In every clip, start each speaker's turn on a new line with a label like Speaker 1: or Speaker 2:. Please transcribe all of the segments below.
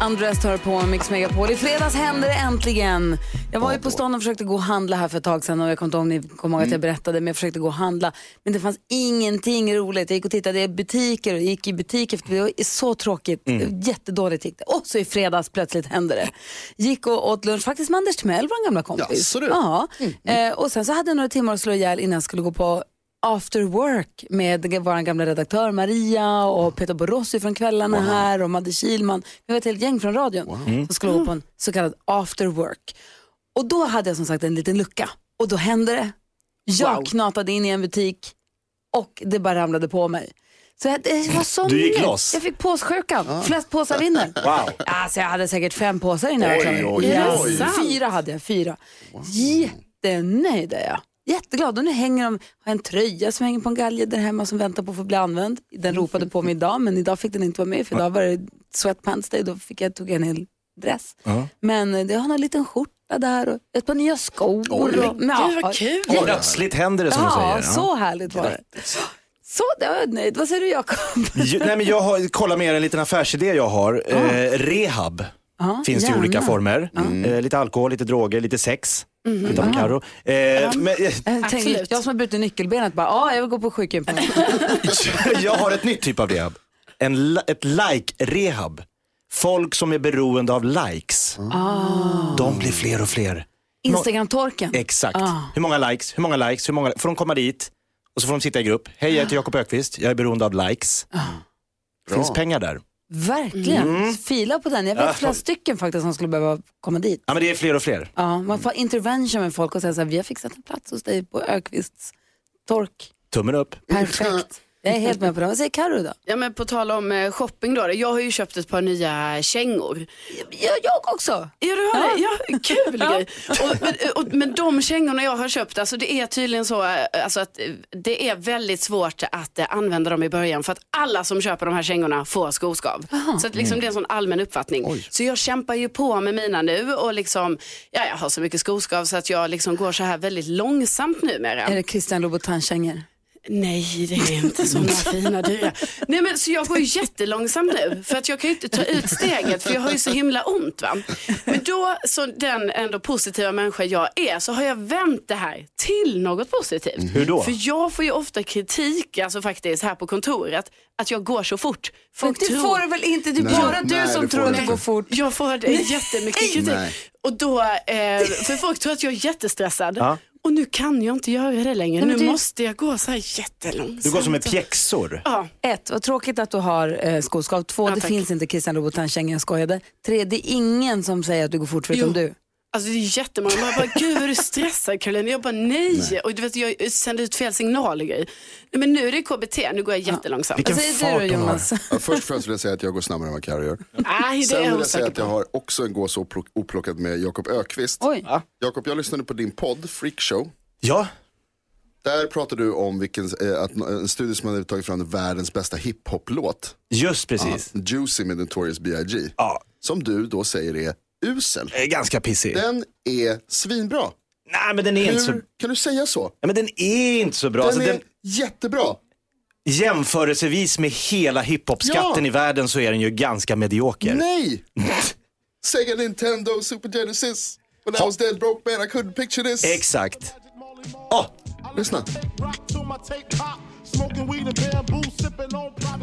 Speaker 1: Andres tar på Mix Megapol. I fredags hände det äntligen. Jag var ju på stan och försökte gå och handla här för ett tag sedan och jag kommer inte ihåg ni kommer ihåg att jag berättade men jag försökte gå och handla. Men det fanns ingenting roligt. Jag gick och tittade i butiker och gick i butik efter det var så tråkigt. Jättedåligt gick det. Och så i fredags plötsligt hände det. Gick och åt lunch faktiskt med Anders Timell, vår gamla kompis.
Speaker 2: Jaså du?
Speaker 1: Ja. Eh, och sen så hade jag några timmar att slå ihjäl innan jag skulle gå på After Work med vår gamla redaktör Maria och Peter Borossi från kvällarna här och Madde Kilman. Vi var ett helt gäng från radion som skulle gå på en så kallad After Work. Och då hade jag som sagt en liten lucka och då hände det. Jag knatade in i en butik och det bara ramlade på mig. Så jag, det var så
Speaker 2: Du gick loss.
Speaker 1: Jag fick påssjukan. Flest påsar vinner.
Speaker 2: Wow.
Speaker 1: Alltså jag hade säkert fem påsar innan jag var
Speaker 2: Oj,
Speaker 1: klar. Fyra hade jag, fyra. Jättenöjd är jag. Jätteglad. Och nu hänger de, har en tröja som hänger på en galge där hemma som väntar på att få bli använd. Den ropade på mig idag men idag fick den inte vara med för idag var det sweatpants day. Då fick jag, tog jag en hel dress. Men eh, jag har en liten skjorta där och ett par nya skor. och, ja,
Speaker 3: Gud vad kul.
Speaker 2: Plötsligt händer det som du
Speaker 1: Ja,
Speaker 2: säger.
Speaker 1: så härligt var det. Så, nöjd. Vad säger du Jakob?
Speaker 2: Nej, men jag har, kolla med er en liten affärsidé jag har. Eh, rehab
Speaker 1: Ja,
Speaker 2: finns det i olika former. Eh, lite alkohol, lite droger, lite sex.
Speaker 1: Mhm.
Speaker 2: Titta på Carro. Eh, men, eh,
Speaker 1: Jag, tänkte,
Speaker 3: Absolut.
Speaker 1: jag som har brutit nyckelbenet bara, ja jag vill gå på sjukhem.
Speaker 2: jag har ett nytt typ av rehab. En, li- ett like-rehab. Folk som är beroende av likes.
Speaker 1: Ah.
Speaker 2: De blir fler och fler.
Speaker 1: Instagram-torken.
Speaker 2: Exakt.
Speaker 1: Ah.
Speaker 2: Hur många likes? Hur många likes? Hur många... Får de komma dit och så får de sitta i grupp. Hej, jag heter Jakob Ökvist. Jag är beroende av likes. Finns pengar där.
Speaker 1: Verkligen. Fila på den. Jag vet flera stycken faktiskt som skulle behöva komma dit.
Speaker 2: Ja, men det är fler och fler.
Speaker 1: Ja, man får intervention med folk och säga så här, vi har fixat en plats hos dig på Ökvists tork.
Speaker 2: Tummen upp.
Speaker 1: Perfekt. Jag är helt med på det. Vad säger Carro då?
Speaker 3: Ja, men på tal om eh, shopping då. Jag har ju köpt ett par nya kängor.
Speaker 1: Ja, jag också.
Speaker 3: Ja, du har det? Ja, kul grej. Och, men, och, men de kängorna jag har köpt, alltså det är tydligen så eh, alltså att eh, det är väldigt svårt att eh, använda dem i början för att alla som köper de här kängorna får skoskav. Så att liksom, det är en sån allmän uppfattning. Så jag kämpar ju på med mina nu och liksom, ja, jag har så mycket skoskav så att jag liksom går så här väldigt långsamt numera.
Speaker 1: Är det Christian Louboutin-kängor?
Speaker 3: Nej, det är inte sådana fina dyra. Nej, men så jag går ju jättelångsamt nu för att jag kan ju inte ta ut steget för jag har ju så himla ont. Va? Men då, så den ändå positiva människa jag är, så har jag vänt det här till något positivt.
Speaker 2: Hur då?
Speaker 3: För jag får ju ofta kritik, alltså faktiskt här på kontoret, att jag går så fort. Folk
Speaker 1: det
Speaker 3: tror-
Speaker 1: får du väl inte? Det är
Speaker 2: Nej.
Speaker 1: bara du
Speaker 2: Nej,
Speaker 1: som
Speaker 2: det
Speaker 1: tror att
Speaker 2: du
Speaker 1: går fort.
Speaker 3: Jag får det jättemycket kritik.
Speaker 2: Nej.
Speaker 3: Och då, eh, för folk tror att jag är jättestressad.
Speaker 2: Ja.
Speaker 3: Och nu kan jag inte göra det längre.
Speaker 1: Nej,
Speaker 3: nu
Speaker 1: det-
Speaker 3: måste jag gå så här jättelångsamt.
Speaker 2: Du går som med pjäxor.
Speaker 3: Ja.
Speaker 1: Ett, vad tråkigt att du har eh, skoskav. Två,
Speaker 3: Ja,
Speaker 1: det
Speaker 3: tack.
Speaker 1: finns inte Christian Louboutin-kängor, jag skojade. Tre, det är ingen som säger att du går fort förutom du.
Speaker 3: Alltså det är jättemånga, man bara, gud vad du stressad Caroline. Jag bara nej. Och du vet jag sänder ut fel signaler och grejer. Nej men nu är det KBT, nu går jag jättelångsamt.
Speaker 2: Vilken
Speaker 1: säger
Speaker 2: fart
Speaker 1: du
Speaker 2: hon har.
Speaker 1: Jonas?
Speaker 4: Ja, först och främst vill jag säga att jag går snabbare än vad Carro gör.
Speaker 3: Nej, det
Speaker 4: Sen vill
Speaker 3: jag
Speaker 4: säga att jag har också en gås oplock- oplockad med Jakob Ökvist.
Speaker 1: Oj.
Speaker 4: Jakob, jag lyssnade på din podd, Freakshow.
Speaker 2: Ja,
Speaker 4: Där pratar du om vilken, eh, att, en studie som hade tagit fram världens bästa hiphop-låt.
Speaker 2: just precis.
Speaker 4: Juicy med Notorious B.I.G.
Speaker 2: Ja,
Speaker 4: Som du då säger är usel.
Speaker 2: är ganska pissig.
Speaker 4: Den är svinbra.
Speaker 2: Nej, men den är inte så...
Speaker 4: Hur kan du säga så?
Speaker 2: Nej, men den är inte så bra.
Speaker 4: Den
Speaker 2: Alltså,
Speaker 4: är
Speaker 2: den,
Speaker 4: jättebra.
Speaker 2: jämförelsevis med hela hiphop-skatten
Speaker 4: Ja.
Speaker 2: i världen så är den ju ganska medioker.
Speaker 4: Nej! Sega Nintendo Super Genesis. When I was dead broke man I couldn't picture this.
Speaker 2: Exakt. Åh,
Speaker 4: Lyssna.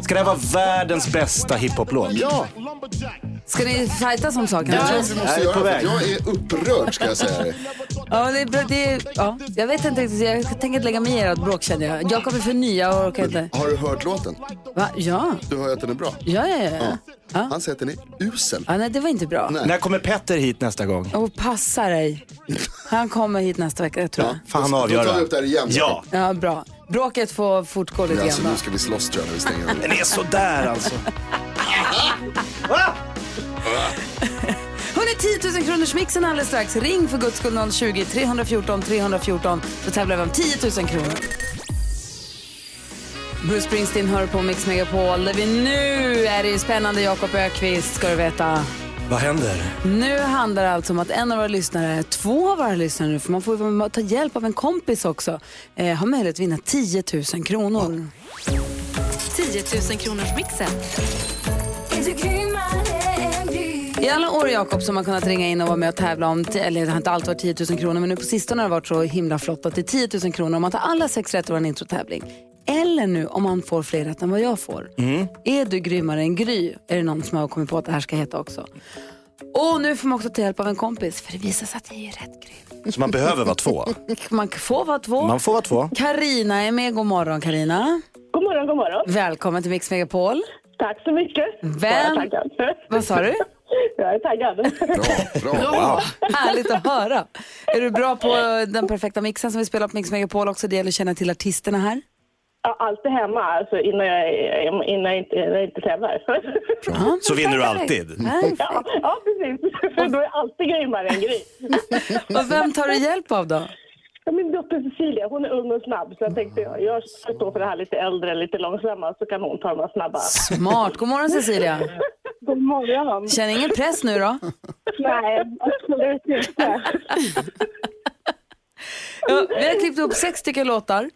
Speaker 2: ska det här vara världens bästa hiphop-låt?
Speaker 4: Ja,
Speaker 1: Ska ni fightas om saken?
Speaker 4: det
Speaker 1: eller?
Speaker 4: tror jag vi måste
Speaker 2: Jag är på
Speaker 4: göra. Att jag är upprörd ska jag säga dig.
Speaker 1: Ja, det är, det är, ja, jag vet inte riktigt, jag tänker inte lägga mig i ert bråk känner jag. Jakob är för ny, jag orkar inte.
Speaker 4: Har du hört låten?
Speaker 1: Va? Ja,
Speaker 4: Du hör ju att den är bra.
Speaker 1: ja, ja. ja. ja.
Speaker 4: Han säger att den är usel.
Speaker 1: ja nej, det var inte bra.
Speaker 2: När kommer Petter hit nästa gång?
Speaker 1: Och passa dig. Han kommer hit nästa vecka, tror jag.
Speaker 2: Fan
Speaker 4: Då
Speaker 2: avgöra.
Speaker 4: tar vi upp det här igen.
Speaker 2: Ja,
Speaker 1: Ja, bra. Bråket får fortgå lite
Speaker 4: Alltså,
Speaker 1: grann.
Speaker 4: nu
Speaker 1: då.
Speaker 4: ska vi slåss tror jag när vi stänger av.
Speaker 2: den är sådär alltså.
Speaker 1: Hörni, 10 000 kronors mixen alldeles strax. Ring för guds skull 020 314 314 så tävlar vi om 10 000 kronor. Bruce Springsteen hör på Mix Megapol där vi nu är det spännande Jakob Ökvist ska du veta.
Speaker 2: Vad händer?
Speaker 1: Nu handlar det alltså om att en av våra lyssnare, två av våra lyssnare nu, för man får ta hjälp av en kompis också, eh, har möjlighet att vinna 10 000 kronor.
Speaker 5: 10 000 kronors mixen.
Speaker 1: I alla år Jakob som man kunnat ringa in och vara med och tävla om, eller det har inte alltid varit 10 000 kronor, men nu på sistone har det varit så himla flott att det är 10 000 kronor om man tar alla sex rätt i vår introtävling. Eller nu om man får fler rätt än vad jag får. Är du grymmare än Gry? Är det någon som har kommit på att det här ska heta också. Och nu får man också ta hjälp av en kompis, för det visar sig att det är rätt Gry.
Speaker 2: Så man behöver vara två?
Speaker 1: Man får vara två.
Speaker 2: Man får vara två.
Speaker 1: Karina är med. God morgon Karina.
Speaker 6: God morgon, god morgon.
Speaker 1: Välkommen till Mix Megapol.
Speaker 6: Tack så mycket.
Speaker 1: Vem-
Speaker 6: Jag.
Speaker 1: Vad sa du?
Speaker 6: Jag är taggad.
Speaker 4: Bra, bra.
Speaker 1: Härligt att höra. Är du bra på den perfekta mixen som vi spelar på Mix Megapol också? Det gäller att känna till artisterna här.
Speaker 6: Ja, Alltid hemma, alltså innan jag, innan jag inte, jag inte tävlar.
Speaker 2: Så vinner du alltid.
Speaker 6: Ja, ja, precis. För då är jag alltid grymmare än Gry.
Speaker 1: Och vem tar du hjälp av då?
Speaker 6: Ja, Min dotter Cecilia, hon är ung och snabb så jag tänkte jag, jag ska stå för det här lite äldre, lite långsamma så kan hon ta de här snabba.
Speaker 1: Smart. God morgon Cecilia.
Speaker 6: God morgon.
Speaker 1: Känner ingen press nu då?
Speaker 6: Nej, absolut inte.
Speaker 1: Ja, vi har klippt upp sex stycken låtar.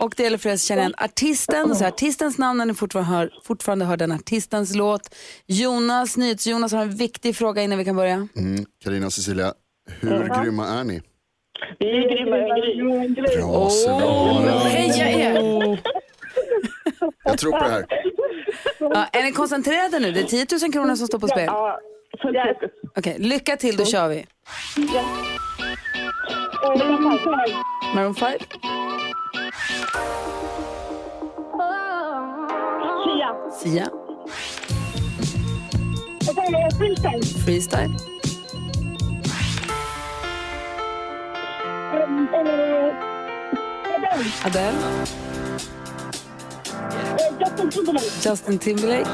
Speaker 1: Och det gäller för er att känna igen artisten, så artistens namn när ni fortfarande hör, fortfarande hör den artistens låt. Jonas, NyhetsJonas har en viktig fråga innan vi kan börja.
Speaker 4: Mm. Carina och Cecilia, hur grymma är ni?
Speaker 6: Vi är grymmare än Gry.
Speaker 4: Bra.
Speaker 3: Heja er!
Speaker 4: Jag tror på det här.
Speaker 1: Ja, är ni koncentrerade nu? Det är 10 000 kronor som står på spel.
Speaker 6: Ja, fullt fokus.
Speaker 1: Okej, lycka till, då kör vi. Maroon 5,
Speaker 6: Sia.
Speaker 1: Sia,
Speaker 6: Freestyle.
Speaker 1: Adele,
Speaker 6: Justin Timberlake.
Speaker 1: Justin Timberlake,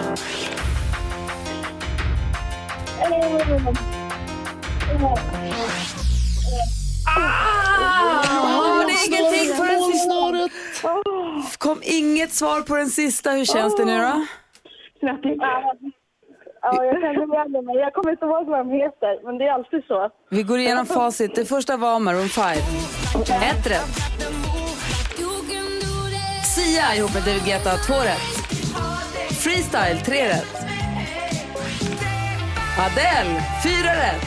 Speaker 1: Har ni ingenting på den sista? Kom inget svar på den sista. Hur känns det nu då?
Speaker 6: Knäppigt. Ja, jag känner igen det, men jag kommer inte ihåg vad de heter. Men det är alltid så.
Speaker 1: Vi går igenom facit. Det första var Maroon 5. Ett rätt. Sia ihop med David Guetta, två rätt. Freestyle, tre rätt. Adele, fyra rätt.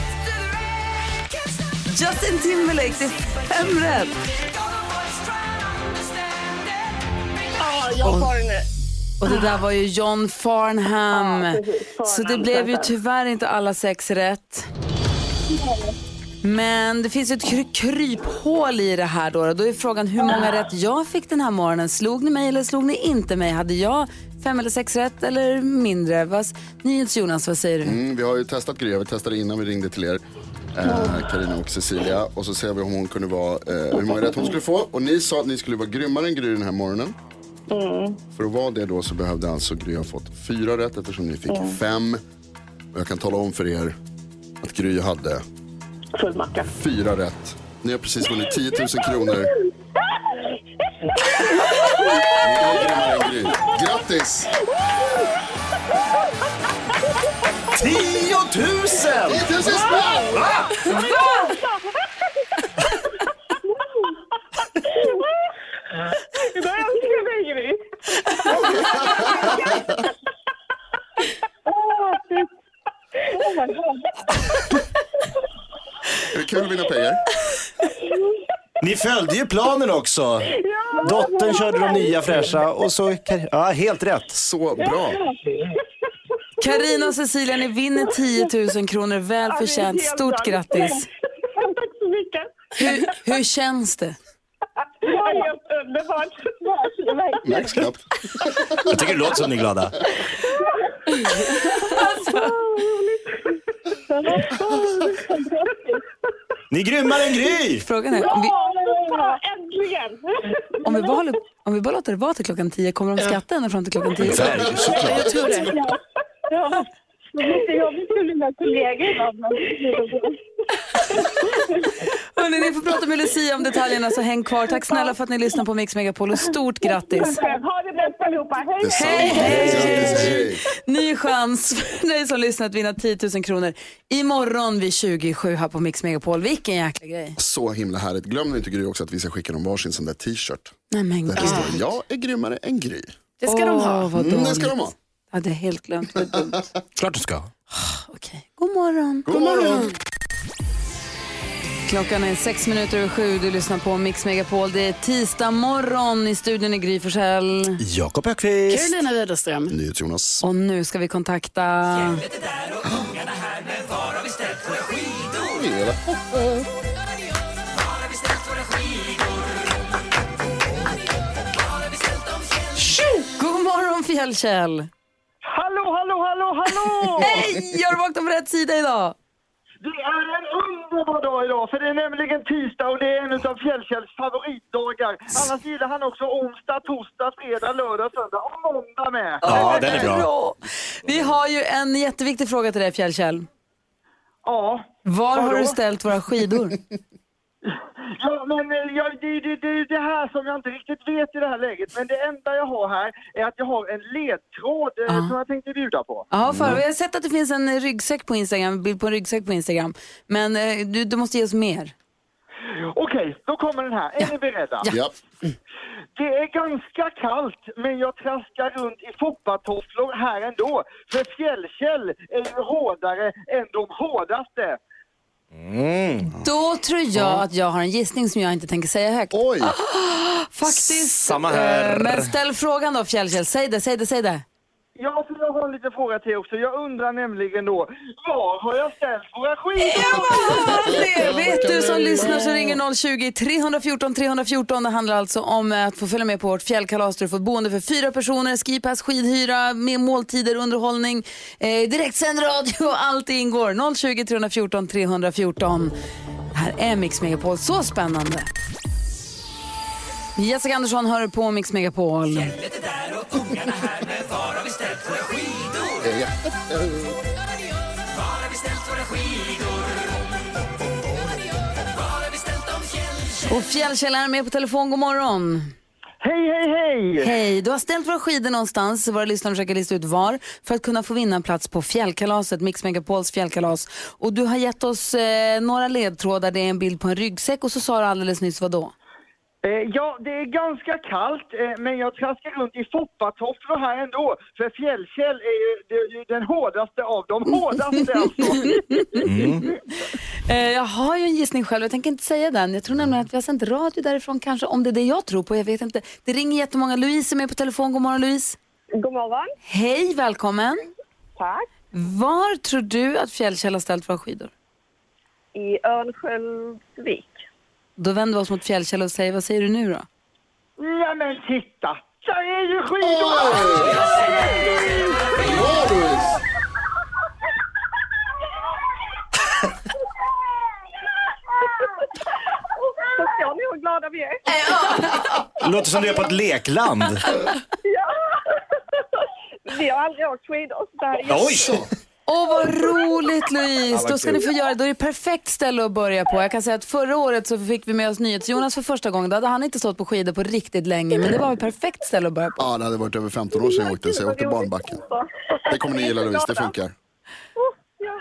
Speaker 1: Justin Timberlake, det är fem rätt.
Speaker 6: Ja, jag har den nu.
Speaker 1: Och det där var ju John Farnham.
Speaker 6: Ja, precis.
Speaker 1: Så det
Speaker 6: Farnham,
Speaker 1: blev ju tyvärr inte alla sex rätt. Men det finns ju ett kry- kryphål i det här då. Då är frågan hur många rätt jag fick den här morgonen. Slog ni mig eller slog ni inte mig? Hade jag fem eller sex rätt eller mindre? Vad, Nyhets Jonas, vad säger du?
Speaker 4: Mm, vi har ju testat Gry, vi testade innan vi ringde till er. eh, Carina och Cecilia. Och så ser vi om hon kunde vara, eh, hur många rätt hon skulle få. Och ni sa att ni skulle vara grymmare än Gry den här morgonen. För att vara det då så behövde alltså Gry ha fått fyra rätt eftersom ni fick fem. Och jag kan tala om för er att Gry hade
Speaker 6: Full macka.
Speaker 4: fyra rätt. Ni har precis vunnit 10 000 kronor. Ni är. Grattis!
Speaker 2: 10 000!
Speaker 4: 10 000 spänn!
Speaker 6: Idag älskar jag dig, Gry. Åh, fy- Oh my God.
Speaker 4: Är det kul att vinna pengar?
Speaker 2: Ni följde ju planen också. Dottern körde de nya fräscha och så... Ja, helt rätt.
Speaker 4: Så bra.
Speaker 1: Karina och Cecilia, ni vinner 10 000 kronor. Väl förtjänt. Stort grattis.
Speaker 6: Tack så mycket.
Speaker 1: Hur, hur känns det?
Speaker 6: Det var helt underbart.
Speaker 4: Märks knappt.
Speaker 2: Jag tycker det låter som ni är glada. Ni är grymmare än Gry!
Speaker 1: Frågan är, om vi,
Speaker 6: Ja!
Speaker 1: Om vi, bara, håller- om vi bara låter det vara till klockan tio, kommer de skratta ända fram till klockan tio?
Speaker 2: Såklart.
Speaker 3: Jag tror det.
Speaker 6: Ja. Det är lite jobbigt för mina kollegor ibland.
Speaker 1: Hörrni, ni får prata med Lucia om detaljerna, så häng kvar. Tack snälla för att ni lyssnar på Mix Megapol och stort grattis!
Speaker 6: Ha det bäst allihopa. Hej!
Speaker 1: Hej. Ny chans för dig som lyssnar att vinna 10 000 kronor imorgon vid 27 här på Mix Megapol. Vilken jäkla grej!
Speaker 4: Så himla härligt. Glöm inte Gry också att vi ska skicka dem varsin sån där t-shirt.
Speaker 1: Nej men
Speaker 4: Där det
Speaker 1: gud.
Speaker 4: står jag är grymmare än Gry.
Speaker 3: Det ska de ha.
Speaker 1: Vad
Speaker 4: Mm, det ska de ha.
Speaker 1: Ja, det är helt glömt. Vad dumt.
Speaker 2: Klart du ska.
Speaker 1: Okej, god morgon.
Speaker 4: God morgon.
Speaker 1: Klockan är sex minuter över sju. Du lyssnar på Mix Megapol. Det är tisdag morgon i studion i Gry Forssell.
Speaker 2: Jakob Öqvist.
Speaker 3: Carolina Widerström.
Speaker 4: NyhetsJonas.
Speaker 1: Och nu ska vi kontakta... God morgon Fjällkäll!
Speaker 7: Hallå, hallå, hallå, hallå!
Speaker 1: Hej! Har du vaknat på rätt sida idag?
Speaker 7: Det är en underbar dag idag, för det är nämligen tisdag och det är en av Fjällkälls favoritdagar. Annars gillar han också onsdag, torsdag, fredag, lördag, söndag och måndag med.
Speaker 2: Ja, den är bra.
Speaker 1: Vi har ju en jätteviktig fråga till dig Fjällkäll.
Speaker 7: Ja.
Speaker 1: Var har du ställt våra skidor?
Speaker 7: Ja, men eh, ja, det, det, det är det här som jag inte riktigt vet i det här läget. Men det enda jag har här är att jag har en ledtråd eh, som jag tänkte bjuda på.
Speaker 1: Ja, för, vi har sett att det finns en ryggsäck på Instagram, en bild på en ryggsäck på Instagram. Men eh, du, du måste ge oss mer.
Speaker 7: Okej, då kommer den här. Är ni beredda?
Speaker 4: Ja.
Speaker 7: Det är ganska kallt, men jag traskar runt i foppatofflor här ändå. För Fjällkäll är ju hårdare än de hårdaste.
Speaker 1: Då tror jag att jag har en gissning som jag inte tänker säga högt.
Speaker 4: Oj,
Speaker 1: Faktiskt.
Speaker 2: Samma här.
Speaker 1: Eh, Men ställ frågan då Fjällkäll. Säg det, säg det, säg det.
Speaker 7: Ja, för jag har en liten fråga till också. Jag undrar nämligen då, var har jag ställt våra skidor?
Speaker 1: Vet du som lyssnar så ringer 020 314 314. Det handlar alltså om att få följa med på vårt fjällkalas där du får boende för fyra personer, skipass, skidhyra, med måltider, underhållning, eh, direktsänd radio och allt ingår. 020 314 314. Här är Mix Megapol. Så spännande. Jessica Andersson hör på Mix Megapol. Och Fjällkäll är med på telefon. God morgon.
Speaker 7: Hej, hej, hej!
Speaker 1: Hej, du har ställt våra skidor någonstans. Våra lyssnare försöker lista ut var för att kunna få vinna en plats på fjällkalaset, Mix Megapols fjällkalas. Och du har gett oss eh, några ledtrådar. Det är en bild på en ryggsäck och så sa du alldeles nyss vad då?
Speaker 7: Eh, ja, det är ganska kallt, eh, men jag traskar runt i foppatofflor här ändå. För Fjällkäll är ju den hårdaste av de hårdaste alltså.
Speaker 1: Eh, jag har ju en gissning själv, jag tänker inte säga den. Jag tror nämligen att vi har sänt radio därifrån kanske, om det är det jag tror på. Jag vet inte. Det ringer jättemånga. Louise är med på telefon. God morgon Louise.
Speaker 6: God morgon.
Speaker 1: Hej, välkommen.
Speaker 6: Tack.
Speaker 1: Var tror du att Fjällkäll har ställt våra skidor?
Speaker 6: I Örnsköldsvik.
Speaker 1: Då vänder vi oss mot Fjällkäll och säger, vad säger du nu då?
Speaker 7: Ja, men titta! Där är ju
Speaker 4: Louise.
Speaker 6: Förstår ni hur glada vi är?
Speaker 2: Låter som du är på ett lekland.
Speaker 6: Ja! Vi har aldrig åkt skidor. så Det här är jätte-
Speaker 2: Oj!
Speaker 1: Åh, vad roligt Louise! Då ska
Speaker 2: kul.
Speaker 1: ni få göra Då är det perfekt ställe att börja på. Jag kan säga att förra året så fick vi med oss NyhetsJonas för första gången. Då hade han inte stått på skidor på riktigt länge, men det var ett perfekt ställe att börja på.
Speaker 4: Ja, det hade varit över 15 år sedan jag åkte, så jag åkte barnbacken. Det kommer ni gilla Louise, det funkar.
Speaker 6: Ja.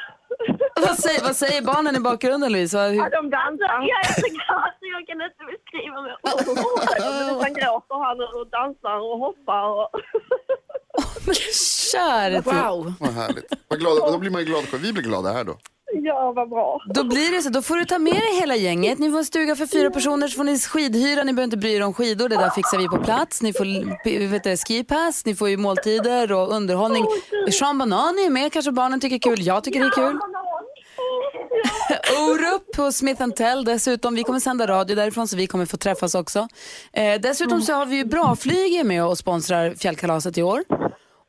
Speaker 1: Vad säger, vad säger barnen i bakgrunden Louise? Vad,
Speaker 6: Ja, de dansar. Jag är så glad så jag kan inte beskriva mig. Nästan gråter han och dansar och hoppar. Och...
Speaker 1: käre tid.
Speaker 3: Wow.
Speaker 4: Vad härligt. Vad glada, då blir man ju glad. Vi blir glada här då.
Speaker 6: Ja, vad bra.
Speaker 1: Då blir det så, då får du ta med dig hela gänget. Ni får en stuga för fyra personer, så får ni skidhyra. Ni behöver inte bry er om skidor, det där fixar vi på plats. Ni får vet du, skipass, ni får ju måltider och underhållning. Sean Banan är med, kanske barnen tycker är kul. Jag tycker det är kul. Orup på Smith Tell dessutom. Vi kommer sända radio därifrån så vi kommer få träffas också. Eh, dessutom så har vi ju Bra Flyg med och sponsrar fjällkalaset i år.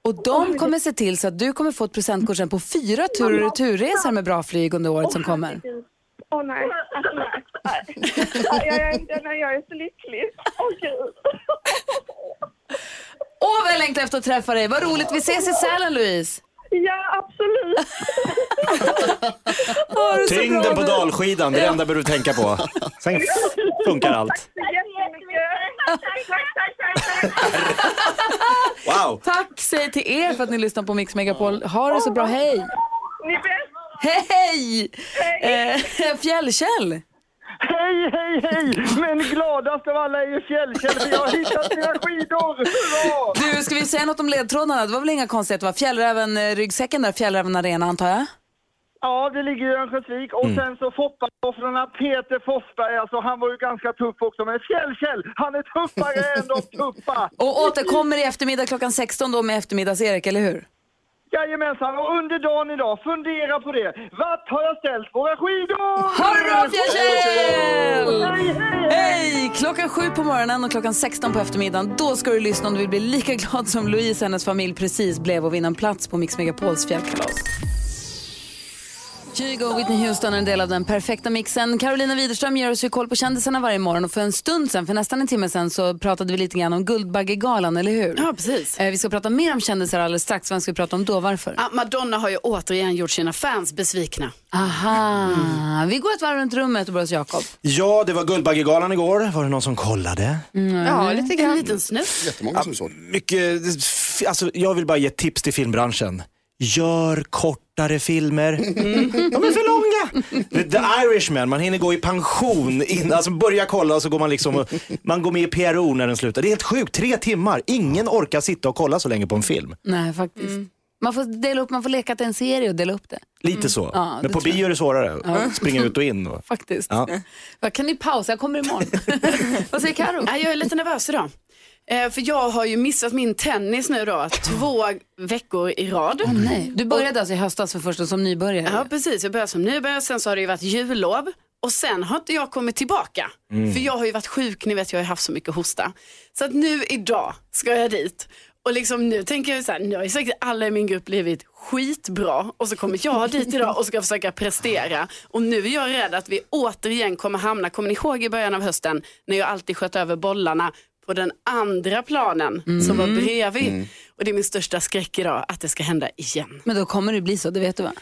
Speaker 1: Och de kommer se till så att du kommer få ett presentkort sen på fyra tur och returresor med Bra Flyg under året som kommer.
Speaker 6: Åh nej, alltså nej. nej. Jag, jag är så lycklig. Åh gud.
Speaker 1: Åh, vad jag längtar efter att träffa dig. Vad roligt. Vi ses i Sälen, Louise.
Speaker 6: Ja, absolut.
Speaker 1: Så
Speaker 2: Tyngden på dalskidan, det är det enda du behöver tänka på. Sen funkar allt. Wow!
Speaker 1: Tack säger till er för att ni lyssnar på Mix Megapol. Ha det så bra. Hej!
Speaker 6: Ni är bäst.
Speaker 1: Hej! Eh, Fjällkäll.
Speaker 7: Hej, hej, hej! Men gladast av alla är ju Fjällkäll för jag har hittat mina skidor! Hurra!
Speaker 1: Du, ska vi säga något om ledtrådarna? Det var väl inga konstigheter va? Fjällräven-ryggsäcken där, Fjällräven Arena antar jag?
Speaker 7: Ja, det ligger i Örnsköldsvik och
Speaker 2: Mm.
Speaker 7: sen så Foppa-offrarna Peter Forsberg, alltså han var ju ganska tuff också, men Fjällkäll, han är tuffare än de tuffa!
Speaker 1: Och återkommer i eftermiddag klockan 16 då med eftermiddags-Erik, eller hur?
Speaker 7: Jajamensan, och under dagen idag, fundera på det. Vart har jag ställt våra skidor?
Speaker 1: Ha det bra Fjällkäll!
Speaker 7: Hej, hej, hej!
Speaker 1: Hej! Klockan sju på morgonen och klockan 16 på eftermiddagen. Då ska du lyssna om du vill bli lika glad som Louise och hennes familj precis blev och vinna en plats på Mix Megapols fjällkalas. Kygo och Whitney Houston är en del av den perfekta mixen. Carolina Widerström ger oss ju koll på kändisarna varje morgon och för en stund sen, för nästan en timme sen, så pratade vi lite grann om Guldbaggegalan, eller hur?
Speaker 3: Ja, precis.
Speaker 1: Eh, vi ska prata mer om kändisar alldeles strax. Vem ska vi prata om då? Varför?
Speaker 3: Ja, Madonna har ju återigen gjort sina fans besvikna.
Speaker 1: Aha, vi går ett varv runt rummet och börjar hos Jakob.
Speaker 2: Ja, det var Guldbaggegalan igår. Var det någon som kollade?
Speaker 3: Ja, lite grann. En liten snutt.
Speaker 4: Jättemånga som såg.
Speaker 2: Mycket, alltså, jag vill bara ge tips till filmbranschen. Gör kortare filmer. De är för långa. The Irishman, man hinner gå i pension. In, alltså börja kolla och så går man liksom, och- man går med i PRO när den slutar. Det är helt sjukt, tre timmar. Ingen orkar sitta och kolla så länge på en film.
Speaker 1: Nej, faktiskt. Man får dela upp, man får leka är en serie och dela upp det.
Speaker 2: Lite så.
Speaker 1: Ja, det
Speaker 2: Men på bio är det svårare. Springa ut och in. Och.
Speaker 1: Faktiskt.
Speaker 2: Ja.
Speaker 1: Ja. Kan ni pausa? Jag kommer imorgon. Vad säger Karo?
Speaker 3: Ja, jag är lite nervös idag. Eh, för jag har ju missat min tennis nu då, två veckor i rad.
Speaker 1: Åh, nej. Du började alltså i höstas för första som nybörjare?
Speaker 3: Ja, precis. Jag började som nybörjare, sen så har det ju varit jullov och sen har inte jag kommit tillbaka. För jag har ju varit sjuk, ni vet jag har haft så mycket hosta. Så att nu idag ska jag dit. Och liksom nu tänker jag så här, nu har ju säkert alla i min grupp blivit skitbra och så kommer jag dit idag och ska försöka prestera. Och nu är jag rädd att vi återigen kommer hamna, kommer ni ihåg i början av hösten när jag alltid sköt över bollarna på den andra planen som var bredvid. Och det är min största skräck idag, att det ska hända igen.
Speaker 1: Men då kommer det bli så, det vet du va?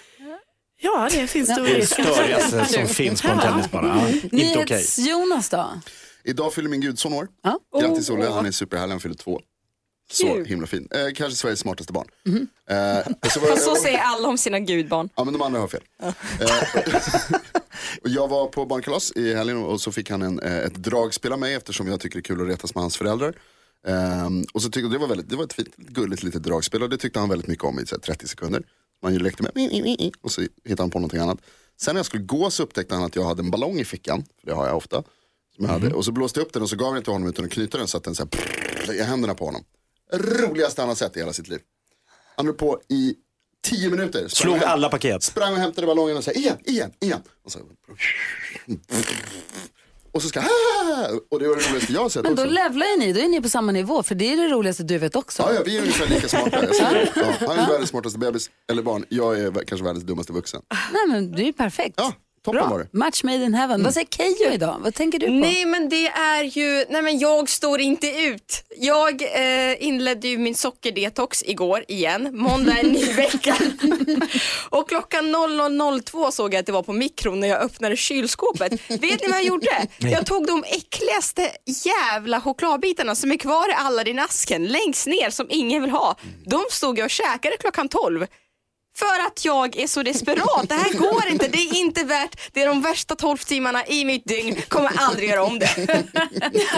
Speaker 3: Ja, det finns stor
Speaker 2: är det
Speaker 3: risk.
Speaker 2: störigaste som finns på en tennisbana. Inte okej.
Speaker 1: NyhetsJonas då?
Speaker 4: Idag fyller min gudson år.
Speaker 1: Ja.
Speaker 4: Grattis Olle, han är superhärlig, han fyller två. Så himla fin. Eh, kanske Sveriges smartaste barn. Eh, och så var,
Speaker 8: Så säger alla om sina gudbarn.
Speaker 4: Ja men de andra har fel. Eh, jag var på barnkalas i helgen och så fick han en, eh, ett dragspel av mig eftersom jag tycker det är kul att retas med hans föräldrar. Ehm, och så tyckte det var, väldigt, det var ett fint, gulligt litet dragspel och det tyckte han väldigt mycket om i så här, 30 sekunder. Man ju lekte med och så hittade han på någonting annat. Sen när jag skulle gå så upptäckte han att jag hade en ballong i fickan, för det har jag ofta. Som jag hade. Och så blåste jag upp den och så gav jag den till honom utan att knyta den så att den så här, prrr, i händerna på honom. Roligaste han har sett i hela sitt liv. Han höll på i tio minuter. Sprang
Speaker 2: Slog
Speaker 4: hem-
Speaker 2: alla paket.
Speaker 4: Sprang och hämtade ballongen och sa igen, igen, igen. Och, så, och så ska och det var det roligaste jag har sett
Speaker 1: Men då
Speaker 4: också.
Speaker 1: levlar ju ni, då är ni på samma nivå för det är det roligaste du vet också.
Speaker 4: Ja, ja, vi är ungefär lika smarta. Det. ja, han är världens smartaste bebis, eller barn. Jag är kanske världens dummaste vuxen.
Speaker 1: Nej men du är ju perfekt.
Speaker 4: Ja, toppen
Speaker 1: Bra.
Speaker 4: var det.
Speaker 1: Match made in heaven. Vad säger Keyyo idag? Vad tänker du på?
Speaker 8: Nej men det är ju, nej men jag står inte ut. Jag eh, inledde ju min sockerdetox igår igen. Måndag är en ny vecka. och klockan 00.02 såg jag att det var på mikron när jag öppnade kylskåpet. Vet ni vad jag gjorde? Jag tog de äckligaste jävla chokladbitarna som är kvar i Aladdin-asken längst ner som ingen vill ha. De stod jag och käkade klockan 12. För att jag är så desperat. Det här går inte. Det är inte värt. Det är de värsta 12 timmarna i mitt dygn. Kommer aldrig göra om det.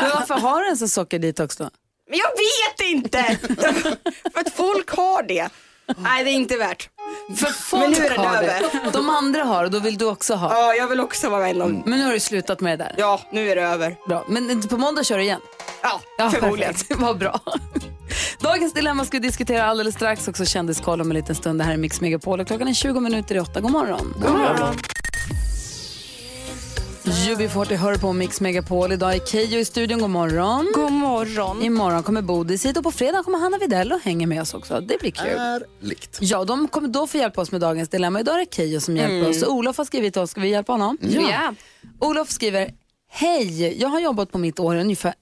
Speaker 1: Men varför har du en sån sockerdetox då?
Speaker 8: Men jag vet inte. För att folk har det. Nej, det är inte värt.
Speaker 1: För folk
Speaker 8: Men nu är den
Speaker 1: har
Speaker 8: över.
Speaker 1: det. De andra har och då vill du också ha.
Speaker 8: Ja, jag vill också vara en av dem.
Speaker 1: Men nu har du slutat med det där.
Speaker 8: Ja, nu är det över.
Speaker 1: Bra. Men på måndag kör du igen?
Speaker 8: Ja,
Speaker 1: Ja,
Speaker 8: förmodligen.
Speaker 1: Vad bra. Dagens dilemma ska vi diskutera alldeles strax. Också kändiskoll om en liten stund. Det här är Mix Megapol och klockan är 20 minuter i åtta. God morgon. God morgon. UB40 hör på Mix Megapol. Idag är Keyyo i studion. God morgon.
Speaker 8: God morgon.
Speaker 1: Imorgon kommer Bodis hit och på fredag kommer Hanna Videll och hänger med oss också. Det blir kul.
Speaker 4: Härligt.
Speaker 1: Ja, de kommer då få hjälpa oss med dagens dilemma. Idag är det Keyyo som hjälper
Speaker 8: Mm.
Speaker 1: oss. Olof har skrivit till oss. Ska vi hjälpa honom?
Speaker 8: Ja.
Speaker 1: Olof skriver, hej, jag har jobbat på mitt år ungefär,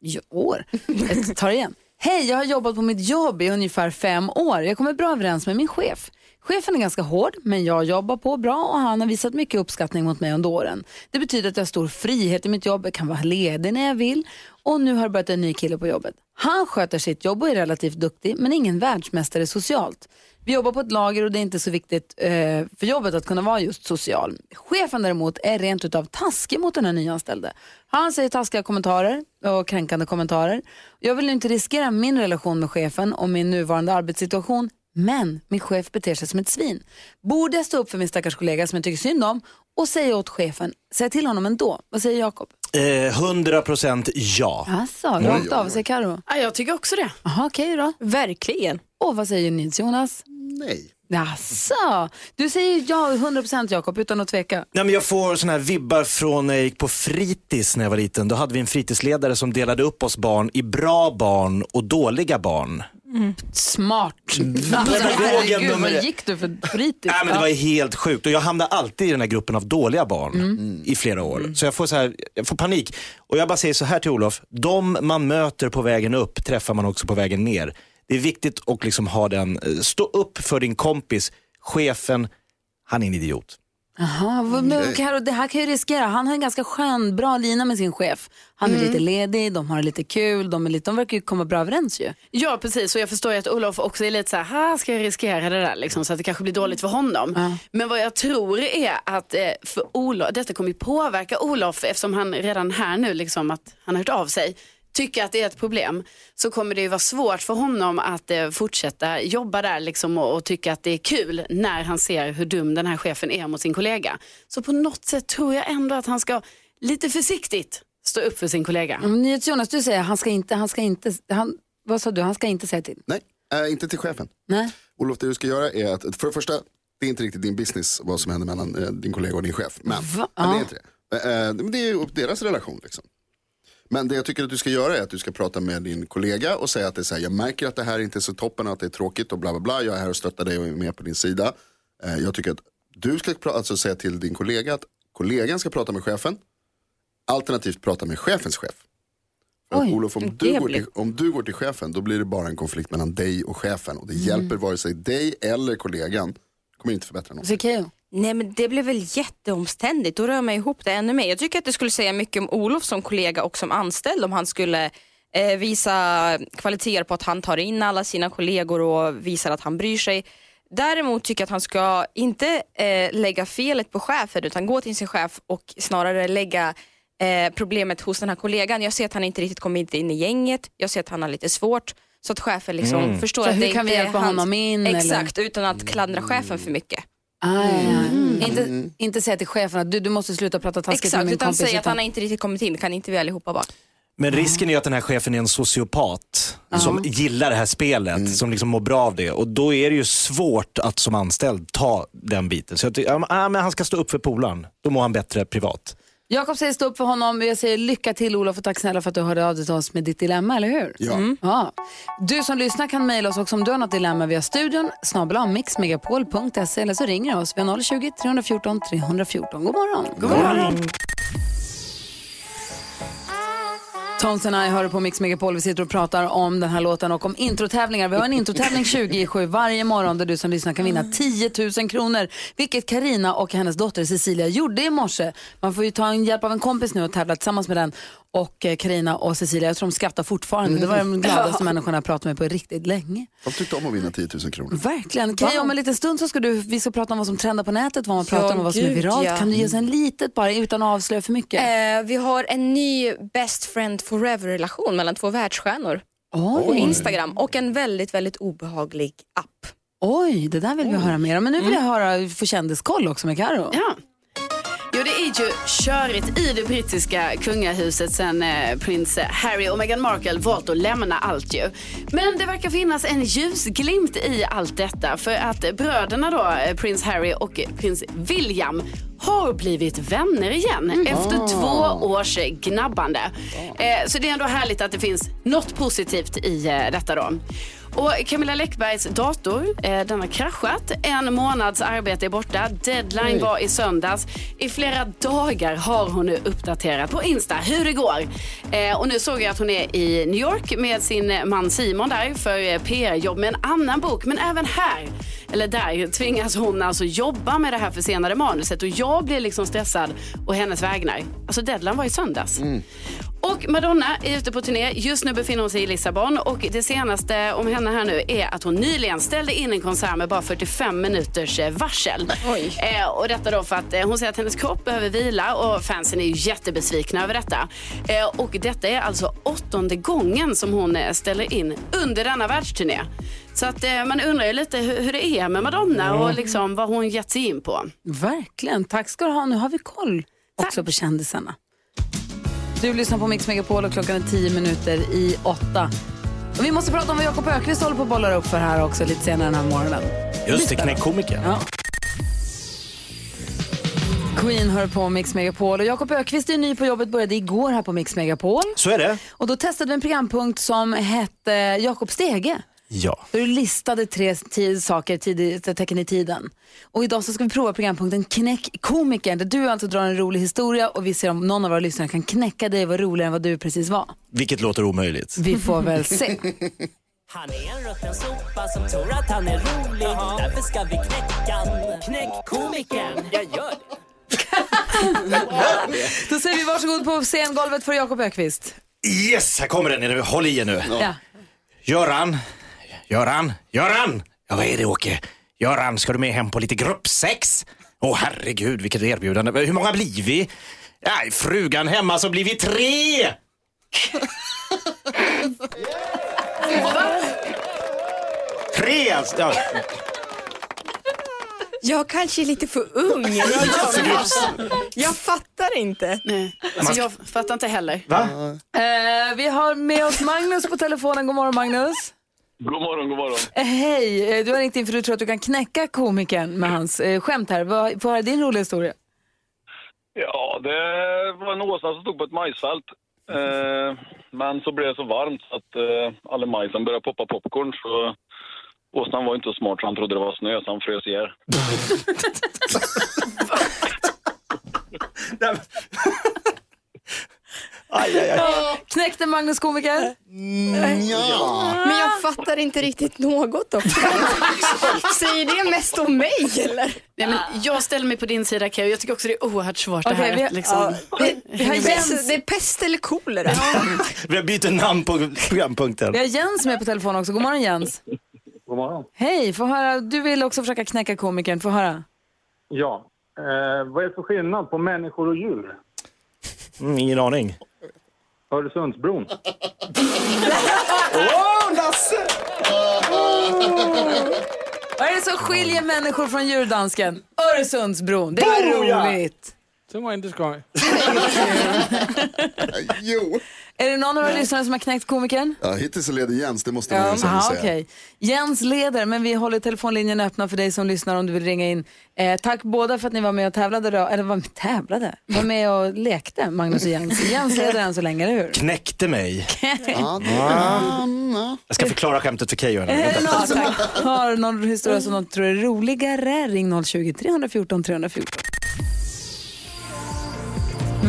Speaker 1: Jo, år? Jag tar igen. Hej, jag har jobbat på mitt jobb i ungefär fem år. Jag kommer bra överens med min chef. Chefen är ganska hård, men jag jobbar på bra och han har visat mycket uppskattning mot mig under åren. Det betyder att jag har stor frihet i mitt jobb, jag kan vara ledig när jag vill och nu har det börjat en ny kille på jobbet. Han sköter sitt jobb och är relativt duktig, men ingen världsmästare socialt. Vi jobbar på ett lager och det är inte så viktigt eh, för jobbet att kunna vara just social. Chefen däremot är rent utav taskig mot den här nyanställde. Han säger taskiga kommentarer och kränkande kommentarer. Jag vill inte riskera min relation med chefen och min nuvarande arbetssituation men min chef beter sig som ett svin. Borde jag stå upp för min stackars kollega som jag tycker synd om och säga åt chefen, säga till honom ändå? Vad säger Jakob?
Speaker 2: Eh, 100% ja.
Speaker 1: Alltså, rakt av, vad säger Karo?
Speaker 3: Ja, jag tycker också det.
Speaker 1: Jaha, okej då.
Speaker 8: Verkligen.
Speaker 1: Och vad säger Nils Jonas?
Speaker 4: Nej.
Speaker 1: Jaså, du säger ja 100% Jakob utan att tveka.
Speaker 2: Nej, men jag får såna här vibbar från när jag gick på fritids när jag var liten. Då hade vi en fritidsledare som delade upp oss barn i bra barn och dåliga barn.
Speaker 1: Smart.
Speaker 2: Pedagogen
Speaker 1: Herregud,
Speaker 2: nummer
Speaker 1: gick du för fritids?
Speaker 2: Nej, men det var helt sjukt och jag hamnade alltid i den här gruppen av dåliga barn
Speaker 1: Mm.
Speaker 2: i flera år. Så jag får, så här, jag får panik. Och jag bara säger så här till Olof, de man möter på vägen upp träffar man också på vägen ner. Det är viktigt att liksom ha den, eh, stå upp för din kompis, chefen, han är en idiot.
Speaker 1: Jaha, vad- men. Karo, det här kan ju riskera. Han har en ganska skön, bra lina med sin chef. Han är
Speaker 3: Mm.
Speaker 1: lite ledig, de har lite kul, de, är lite, de verkar ju komma bra överens ju.
Speaker 3: Ja precis och jag förstår ju att Olof också är lite så här, "Ha, ska jag riskera det där liksom, så att det kanske blir dåligt för honom. Men vad jag tror är att eh, för Olof, detta kommer ju påverka Olof eftersom han redan här nu liksom att han har hört av sig tycker att det är ett problem så kommer det ju vara svårt för honom att eh, fortsätta jobba där liksom, och, och tycka att det är kul när han ser hur dum den här chefen är mot sin kollega. Så på något sätt tror jag ändå att han ska lite försiktigt stå upp för sin kollega.
Speaker 1: Mm, Nyhets Jonas, du säger han ska inte, han ska inte, han, vad sa du, han ska inte säga till?
Speaker 4: Nej, äh, inte till chefen.
Speaker 1: Nej.
Speaker 4: Olof, det du ska göra är att, för det första, det är inte riktigt din business vad som händer mellan eh, din kollega och din chef. Men,
Speaker 1: Va?
Speaker 4: men det är inte det. Eh, det är ju upp deras relation. Liksom. Men det jag tycker att du ska göra är att du ska prata med din kollega och säga att det är så här, jag märker att det här inte är så toppen och att det är tråkigt och bla bla bla. Jag är här och stöttar dig och är med på din sida. Eh, jag tycker att du ska alltså säga till din kollega att kollegan ska prata med chefen. Alternativt prata med chefens chef. För
Speaker 8: Oj,
Speaker 4: Olof, om du, går till, om du går till chefen då blir det bara en konflikt mellan dig och chefen. Och det
Speaker 8: Mm.
Speaker 4: hjälper vare sig dig eller kollegan. kommer inte förbättra något.
Speaker 8: Nej men det blir väl jätteomständigt, då rör man ihop det ännu mer. Jag tycker att det skulle säga mycket om Olof som kollega och som anställd om han skulle eh, visa kvaliteter på att han tar in alla sina kollegor och visar att han bryr sig. Däremot tycker jag att han ska inte eh, lägga felet på chefen utan gå till sin chef och snarare lägga eh, problemet hos den här kollegan. Jag ser att han inte riktigt kommit in i gänget, jag ser att han har lite svårt. Så att chefen liksom
Speaker 1: Mm.
Speaker 8: förstår
Speaker 1: Så
Speaker 8: att
Speaker 1: hur
Speaker 8: det
Speaker 1: kan vi hjälpa
Speaker 8: hans-
Speaker 1: honom in,
Speaker 8: Exakt, utan att klandra chefen för mycket.
Speaker 1: Ah, ja, ja. Inte, inte säga till chefen att du, du måste sluta prata taskigt med
Speaker 8: Exakt,
Speaker 1: min
Speaker 8: utan
Speaker 1: kompis.
Speaker 8: säga att han har inte riktigt kommit in, kan inte vi allihopa bara.
Speaker 2: Men risken är ju att den här chefen är en sociopat som gillar det här spelet, som liksom mår bra av det. Och då är det ju svårt att som anställd ta den biten. Så jag tycker, ja, men, ja, men han ska stå upp för polaren. Då mår han bättre privat.
Speaker 1: Jakob säger stå upp för honom. Jag säger lycka till Olof och tack snälla för att du hörde av dig till oss med ditt dilemma, eller hur?
Speaker 4: Ja.
Speaker 1: Mm. ja. Du som lyssnar kan mejla oss också om du har något dilemma via studion, snabel mixmegapol.se eller så ringer du oss. Vi har 020-314 314. God morgon. God morgon. Tonsen I hör på Mix Megapol. Vi sitter och pratar om den här låten och om introtävlingar. Vi har en introtävling 20 i 7 varje morgon där du som lyssnar kan vinna 10 000 kronor. Vilket Karina och hennes dotter Cecilia gjorde i morse. Man får ju ta en hjälp av en kompis nu och tävla tillsammans med den. Och eh, Karina och Cecilia, jag tror de skrattar fortfarande. Det var de gladaste människorna jag pratat med på riktigt länge.
Speaker 4: De tyckte om att vinna 10 000 kronor.
Speaker 1: Verkligen. Kan jag, om en liten stund så ska du, vi ska prata om vad som trendar på nätet, vad man
Speaker 8: Ja,
Speaker 1: pratar om och vad som är
Speaker 8: gud,
Speaker 1: viralt.
Speaker 8: ja.
Speaker 1: Kan du ge oss en litet bara utan att avslöja för mycket?
Speaker 8: Eh, vi har en ny Best Friend Forever-relation mellan två världsstjärnor
Speaker 1: Oj.
Speaker 8: på Instagram och en väldigt, väldigt obehaglig app.
Speaker 1: Oj, det där vill vi höra mer om. Men nu vill jag höra få kändiskoll också med Karo.
Speaker 3: Ja. Jo, det är ju körigt i det brittiska kungahuset sen eh, prins Harry och Meghan Markle valt att lämna allt ju. Men det verkar finnas en ljusglimt i allt detta för att bröderna då, eh, prins Harry och prins William har blivit vänner igen efter
Speaker 9: Ah.
Speaker 3: två års gnabbande. Eh, så det är ändå härligt att det finns något positivt i eh, detta då. Och Camilla Läckbergs dator, eh, den har kraschat. En månads arbete är borta. Deadline
Speaker 9: Oj.
Speaker 3: var i söndags. I flera dagar har hon nu uppdaterat på Insta hur det går. Eh, och nu såg jag att hon är i New York med sin man Simon där för eh, PR-jobb med en annan bok. Men även här, eller där, tvingas hon alltså jobba med det här försenade manuset. Och jag blir liksom stressad och hennes vägnar. Alltså deadline var i söndags. Och Madonna är ute på turné. Just nu befinner hon sig i Lissabon och det senaste om henne här nu är att hon nyligen ställde in en konsert med bara 45 minuters eh, varsel. Eh, och detta då för att eh, hon säger att hennes kropp behöver vila och fansen är ju jättebesvikna över detta. Eh, och detta är alltså åttonde gången som hon eh, ställer in under denna världsturné. Så att eh, man undrar ju lite hur, hur det är med Madonna och liksom vad hon gett sig in på.
Speaker 1: Verkligen. Tack ska du ha. Nu har vi koll också på kändisarna. Du lyssnar på Mix Megapol och klockan är tio minuter i åtta. Och vi måste prata om vad Jakob Ökvist håller på att bolla upp för här också lite senare den här morgonen.
Speaker 2: Just det, knäckkomiker.
Speaker 1: Ja. Queen hör på Mix Megapol och Jakob Ökvist är ny på jobbet, började igår här på Mix Megapol.
Speaker 2: Så är det.
Speaker 1: Och då testade vi en programpunkt som hette Jakob Stege.
Speaker 2: Ja.
Speaker 1: Där du listade tre tid, saker, tid, tecken i tiden. Och idag så ska vi prova programpunkten Knäck komikern där du alltså drar en rolig historia och vi ser om någon av våra lyssnare kan knäcka dig och vara roligare än vad du precis var.
Speaker 2: Vilket låter omöjligt.
Speaker 1: Vi får väl se.
Speaker 10: Han är en rutten sopa som tror att han är rolig. Därför ska vi knäcka. Knäck komikern. Jag gör det.
Speaker 1: Då säger vi varsågod på scengolvet för Jakob Ökvist.
Speaker 2: Yes, här kommer den. nu. Håll i er nu.
Speaker 1: Ja.
Speaker 2: Göran, Göran, Göran! Ja, vad är det Åke? Göran, ska du med hem på lite gruppsex? Åh herregud, vilket erbjudande. Hur många blir vi? Nej, frugan hemma så blir vi tre! Tre alltså! Ja.
Speaker 8: Jag kanske är lite för ung. Jag fattar inte.
Speaker 3: Nej. Alltså, jag fattar inte heller.
Speaker 2: Va?
Speaker 1: Eh, vi har med oss Magnus på telefonen. God morgon Magnus.
Speaker 11: God morgon, god morgon.
Speaker 1: Eh, hej, Eh, du har ringt in för du tror att du kan knäcka komikern med hans eh, skämt här. Vad- Få höra din roliga historia.
Speaker 11: Ja, det var en åsna som stod på ett majsfält. Eh, men så blev det så varmt så att eh, alla majsen började poppa popcorn. Så åsnan var inte så smart så han trodde det var snö så han frös ihjäl.
Speaker 1: Knäckte Magnus komiker?
Speaker 8: Men jag fattar inte riktigt något också. Säger det mest om mig eller?
Speaker 3: Nej, men jag ställer mig på din sida Keyyo. Jag tycker också det är oerhört svårt det
Speaker 8: Okej,
Speaker 3: här.
Speaker 8: vi-
Speaker 3: liksom.
Speaker 8: Vi, vi har Jens, det är pest eller kolera.
Speaker 2: Vi har bytt namn på programpunkten.
Speaker 1: Vi har Jens med på telefon också. God morgon Jens.
Speaker 12: God morgon.
Speaker 1: Hej, få höra. Du vill också försöka knäcka komikern. Få höra.
Speaker 12: Ja. Eh, vad är det för skillnad på människor och djur?
Speaker 2: Mm, ingen aning.
Speaker 12: Öresundsbron.
Speaker 2: Åh, Lasse!
Speaker 1: Vad är det som skiljer människor från djurdansken? Öresundsbron. Det var
Speaker 12: Boja!
Speaker 1: roligt.
Speaker 12: Det var inte skoj.
Speaker 4: Jo.
Speaker 1: Är det någon av våra lyssnare som har knäckt komikern?
Speaker 4: Ja, hittills så leder Jens, det måste man
Speaker 1: Aha,
Speaker 4: säga.
Speaker 1: okej. Jens leder, men vi håller telefonlinjen öppna för dig som lyssnar om du vill ringa in. Eh, tack båda för att ni var med och tävlade. Då. Eller var med, tävlade? Var med och lekte, Magnus och Jens. Jens leder än så länge, eller hur?
Speaker 2: Knäckte mig.
Speaker 4: Ja,
Speaker 2: Ja. Jag ska förklara skämtet för Keyyo.
Speaker 1: som har någon historia som de tror är roligare? Ring 020 314 314.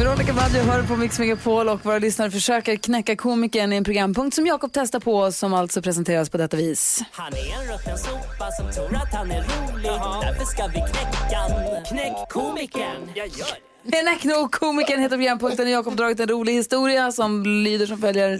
Speaker 1: Veronica Maggio hör på Mix Megapol och våra lyssnare försöker knäcka komikern i en programpunkt som Jakob testar på som alltså presenteras på detta vis.
Speaker 10: Han är en rutten sopa som tror att han är rolig. Därför ska vi knäcka han. Knäck komikern. Jag gör det.
Speaker 1: Knäck nog komikern heter programpunkten och Jakob dragit en rolig historia som lyder som följer.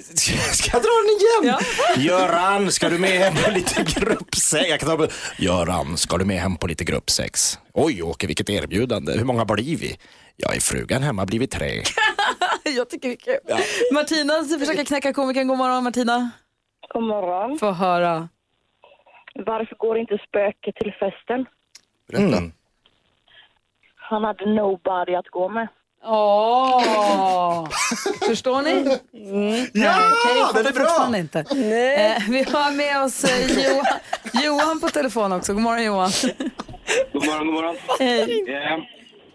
Speaker 2: Ska jag dra den igen? Göran, ska du med hem på lite gruppsex? Jag kan ta. Göran, ska du med hem på lite gruppsex? Oj, Åke, vilket erbjudande. Hur många blir vi? Jag är frugan hemma blivit tre.
Speaker 1: Jag tycker det är kul. Martina försöker knäcka komikern. God morgon Martina.
Speaker 6: God morgon.
Speaker 1: Få höra.
Speaker 6: Varför går inte spöket till festen?
Speaker 4: Berätta.
Speaker 2: Mm.
Speaker 6: Han hade nobody att gå med.
Speaker 1: Åh! Förstår ni? Mm.
Speaker 6: Ja,
Speaker 1: jag
Speaker 6: den är bra.
Speaker 1: Inte. Eh, vi har med oss eh, Johan, Johan på telefon också. God morgon Johan.
Speaker 9: God morgon, god morgon.
Speaker 1: Hej.
Speaker 9: Eh,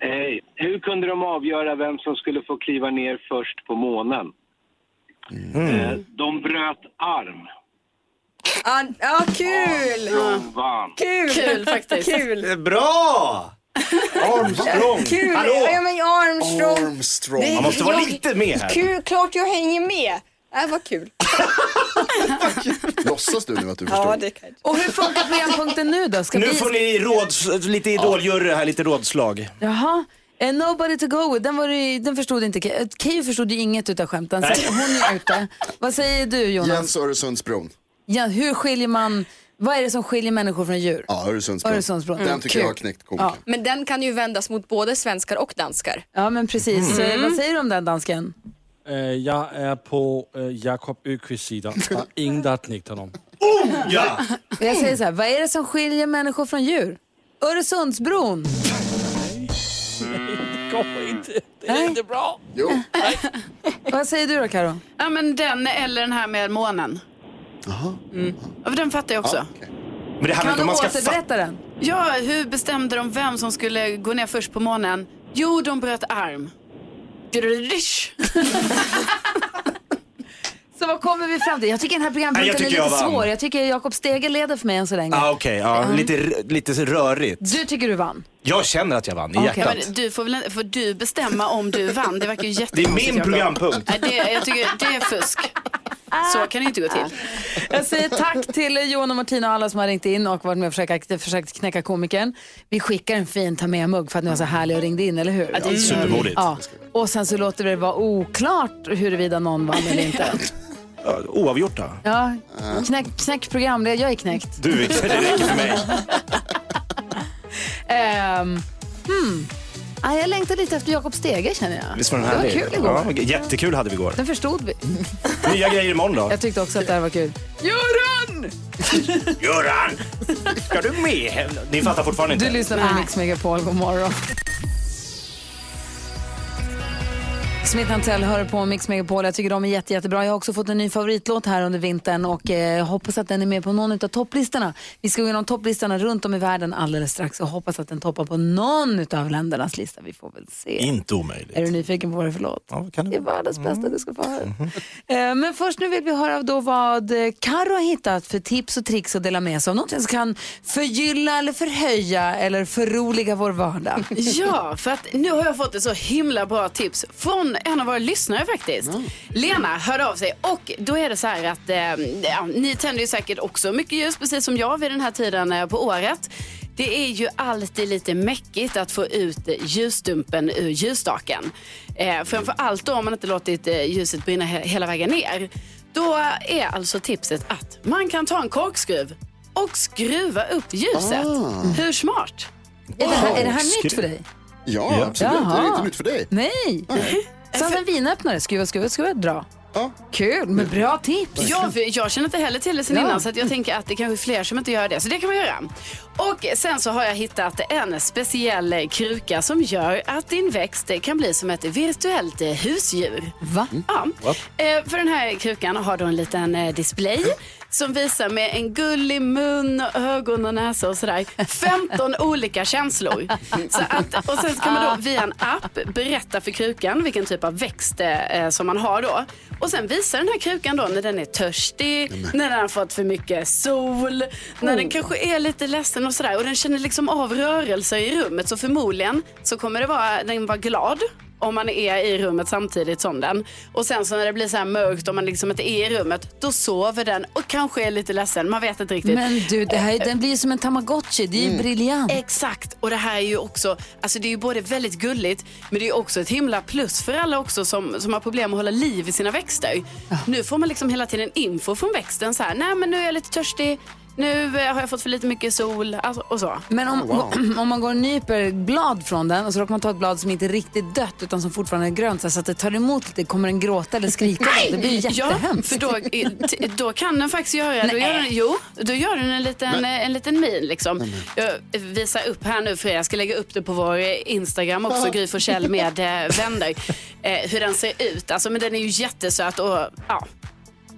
Speaker 9: hej. Hur kunde de avgöra vem som skulle få kliva ner först på månen? Eh, de bröt arm.
Speaker 8: Ja, ja kul!
Speaker 9: De vann.
Speaker 8: Kul!
Speaker 3: Kul faktiskt.
Speaker 8: Kul!
Speaker 2: Bra! Armstrong!
Speaker 8: Kul!
Speaker 2: Hallå!
Speaker 8: Ja, men Armstrong.
Speaker 4: Armstrong.
Speaker 8: Det-
Speaker 2: Man måste vara
Speaker 8: jag-
Speaker 2: lite med här.
Speaker 8: Kul, klart jag hänger med. Det var kul.
Speaker 4: Låtsas du nu att du förstår?
Speaker 8: Ja, det kan
Speaker 1: Och hur funkar programpunkten nu då? Ska
Speaker 2: Nu
Speaker 1: vi...
Speaker 2: får ni råds, lite idoljury här, lite rådslag.
Speaker 1: Jaha. Eh, nobody to go with, den, var det, den förstod inte Ke- eh, Keyyo förstod ju inget utav skämten, så
Speaker 2: Nej.
Speaker 1: hon är ute. Vad säger du Jonas?
Speaker 4: Jens Öresundsbron.
Speaker 1: Ja, hur skiljer man, vad är det som skiljer människor från djur?
Speaker 4: Ja, Öresundsbron.
Speaker 1: Öresundsbron.
Speaker 4: Den
Speaker 1: Mm,
Speaker 4: tycker jag har knäckt komikern.
Speaker 1: Ja.
Speaker 8: Men den kan ju vändas mot både svenskar och danskar.
Speaker 1: Ja men precis.
Speaker 8: Mm.
Speaker 1: Eh, Vad säger du om den dansken?
Speaker 13: Øh, jeg er på øh, Jakob Øqvists side. Der er ingen, har knægt honom.
Speaker 2: Ja!
Speaker 1: Jag säger så här, vad är det som skiljer människor från djur? Öresundsbron.
Speaker 13: Det går inte. Det är inte bra.
Speaker 4: Jo.
Speaker 1: Vad säger du då Karo?
Speaker 3: Ja men den eller den här med månen. Mm. Ja, för den fattar jag också.
Speaker 2: Men det handlar
Speaker 1: Kan
Speaker 2: inte
Speaker 1: du
Speaker 2: om man ska
Speaker 1: återberätta den?
Speaker 3: Ja, hur bestämde de vem som skulle gå ner först på månen? Jo, de bröt arm.
Speaker 1: Så vad kommer vi fram till? Jag tycker den här programpunkten är lite
Speaker 2: jag
Speaker 1: svår. Jag tycker Jakob Stege leder för mig än så länge.
Speaker 2: Ah, Okej, ja,
Speaker 1: Ja.
Speaker 2: lite, lite rörigt.
Speaker 1: Du tycker du vann?
Speaker 2: Jag känner att jag vann i
Speaker 1: Okej.
Speaker 2: hjärtat.
Speaker 3: Men du får väl får du bestämma om du vann? Det verkar ju
Speaker 2: Det är
Speaker 3: jättekonstigt.
Speaker 2: min programpunkt.
Speaker 3: Nej, det, jag tycker det är fusk. Så kan det inte gå till.
Speaker 1: Jag säger tack till Johan och Martina och alla som har ringt in och varit med och försökt, försökt knäcka komikern. Vi skickar en fin ta med-mugg för att ni var så härliga och ringde in, eller hur?
Speaker 2: Ja, det är supermodigt.
Speaker 1: Ja. Och sen så låter vi det vara oklart huruvida någon vann eller inte.
Speaker 2: Ja, Oavgjort då?
Speaker 1: Ja, knäck, knäck programledare, jag är knäckt.
Speaker 2: Du, det räcker för mig.
Speaker 1: Ehm, hmm. Ah, jag längtar lite efter Jakob Stege känner jag.
Speaker 2: Visst var den
Speaker 1: det var
Speaker 2: härlig?
Speaker 1: kul igår.
Speaker 2: Ja, jättekul hade vi igår.
Speaker 1: Den förstod vi.
Speaker 2: Nya grejer imorgon då.
Speaker 1: Jag tyckte också att det här var kul. Göran!
Speaker 2: Göran! Ska du med? Ni fattar fortfarande inte?
Speaker 1: Du lyssnar på Mix Megapol, god morgon. Smith Tell hör på Mix Megapol. Jag tycker de är jätte, jättebra. Jag har också fått en ny favoritlåt här under vintern och eh, hoppas att den är med på någon av topplistorna. Vi ska gå igenom topplistorna runt om i världen alldeles strax och hoppas att den toppar på någon av ländernas lista. Vi får väl se.
Speaker 2: Inte omöjligt.
Speaker 1: Är du nyfiken på vad det är för låt?
Speaker 2: Ja, kan
Speaker 1: Det är världens bästa, du ska få höra. Eh, Men först nu vill vi höra då vad eh, Karo har hittat för tips och tricks att dela med sig av. Någonting som kan förgylla eller förhöja eller förroliga vår vardag.
Speaker 3: Ja, för att nu har jag fått ett så himla bra tips från en av våra lyssnare faktiskt. Lena hörde av sig och då är det så här att eh, ja, ni tänder ju säkert också mycket ljus precis som jag vid den här tiden eh, på året. Det är ju alltid lite mäckigt att få ut ljusdumpen ur ljusstaken. Eh, framför allt då om man inte låtit eh, ljuset brinna he- hela vägen ner. Då är alltså tipset att man kan ta en korkskruv och skruva upp ljuset.
Speaker 4: Ah.
Speaker 3: Hur smart?
Speaker 1: Är det här, är det här nytt för dig?
Speaker 4: Ja, absolut. Det är inte nytt för dig.
Speaker 1: Nej. Som en vinöppnare, skruva, skruva, skruva, dra. Kul, men bra tips.
Speaker 3: Ja, för jag känner inte heller till det sen
Speaker 1: Ja.
Speaker 3: innan så att jag tänker att det kanske är fler som inte gör det. Så det kan man göra. Och sen så har jag hittat en speciell kruka som gör att din växt kan bli som ett virtuellt husdjur.
Speaker 1: Va?
Speaker 3: Ja. Eh, För den här krukan har du en liten eh, display som visar med en gullig mun, och ögon och näsa och sådär 15 olika känslor. Så att, och sen kan man då via en app berätta för krukan vilken typ av växt eh, som man har då. Och sen visar den här krukan då när den är törstig, när den har fått för mycket sol, när den kanske är lite ledsen och sådär. Och den känner liksom av rörelser i rummet så förmodligen så kommer det vara, den vara glad om man är i rummet samtidigt som den. Och sen så när det blir så här mörkt och man liksom inte är i rummet, då sover den och kanske är lite ledsen. Man vet inte riktigt.
Speaker 1: Men du, det här, den blir ju som en tamagotchi. Det är ju briljant.
Speaker 3: Exakt, och det här är ju också, alltså det är ju både väldigt gulligt men det är ju också ett himla plus för alla också som, som har problem att hålla liv i sina växter. Nu får man liksom hela tiden info från växten så här, nej men nu är jag lite törstig, nu eh, har jag fått för lite mycket sol alltså, och så.
Speaker 1: Men om, om man går och nyper blad från den och så råkar man ta ett blad som inte är riktigt dött utan som fortfarande är grönt så att det tar emot lite, kommer den gråta eller skrika? då? Det blir ju
Speaker 3: Ja,
Speaker 1: jättehemskt.
Speaker 3: för då, då kan den faktiskt göra, då gör den, jo, då gör den en liten, en liten min liksom. Jag visar upp här nu för er, jag ska lägga upp det på vår Instagram också, Gry Forssell med eh, vänner, eh, hur den ser ut. Alltså, men den är ju jättesöt och ja,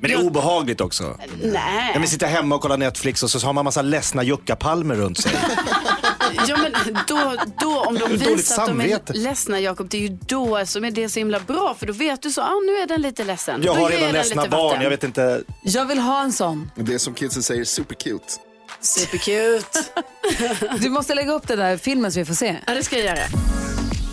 Speaker 2: Men det är obehagligt också.
Speaker 3: nej.
Speaker 2: Jag vill sitta hemma och kolla Netflix och så har man massa ledsna juckapalmer runt sig.
Speaker 3: Ja, men då, då om de visar att de är ledsna Jakob, det är ju då som är det så himla bra för då vet du så, ah, nu är den lite ledsen.
Speaker 2: Jag
Speaker 3: Då
Speaker 2: har redan ledsna barn,
Speaker 3: vatten.
Speaker 2: jag vet inte.
Speaker 1: Jag vill ha en sån.
Speaker 4: Det är som kidsen säger, supercute.
Speaker 3: Supercute.
Speaker 1: Du måste lägga upp den där filmen så vi får se.
Speaker 3: Ja, det ska jag göra.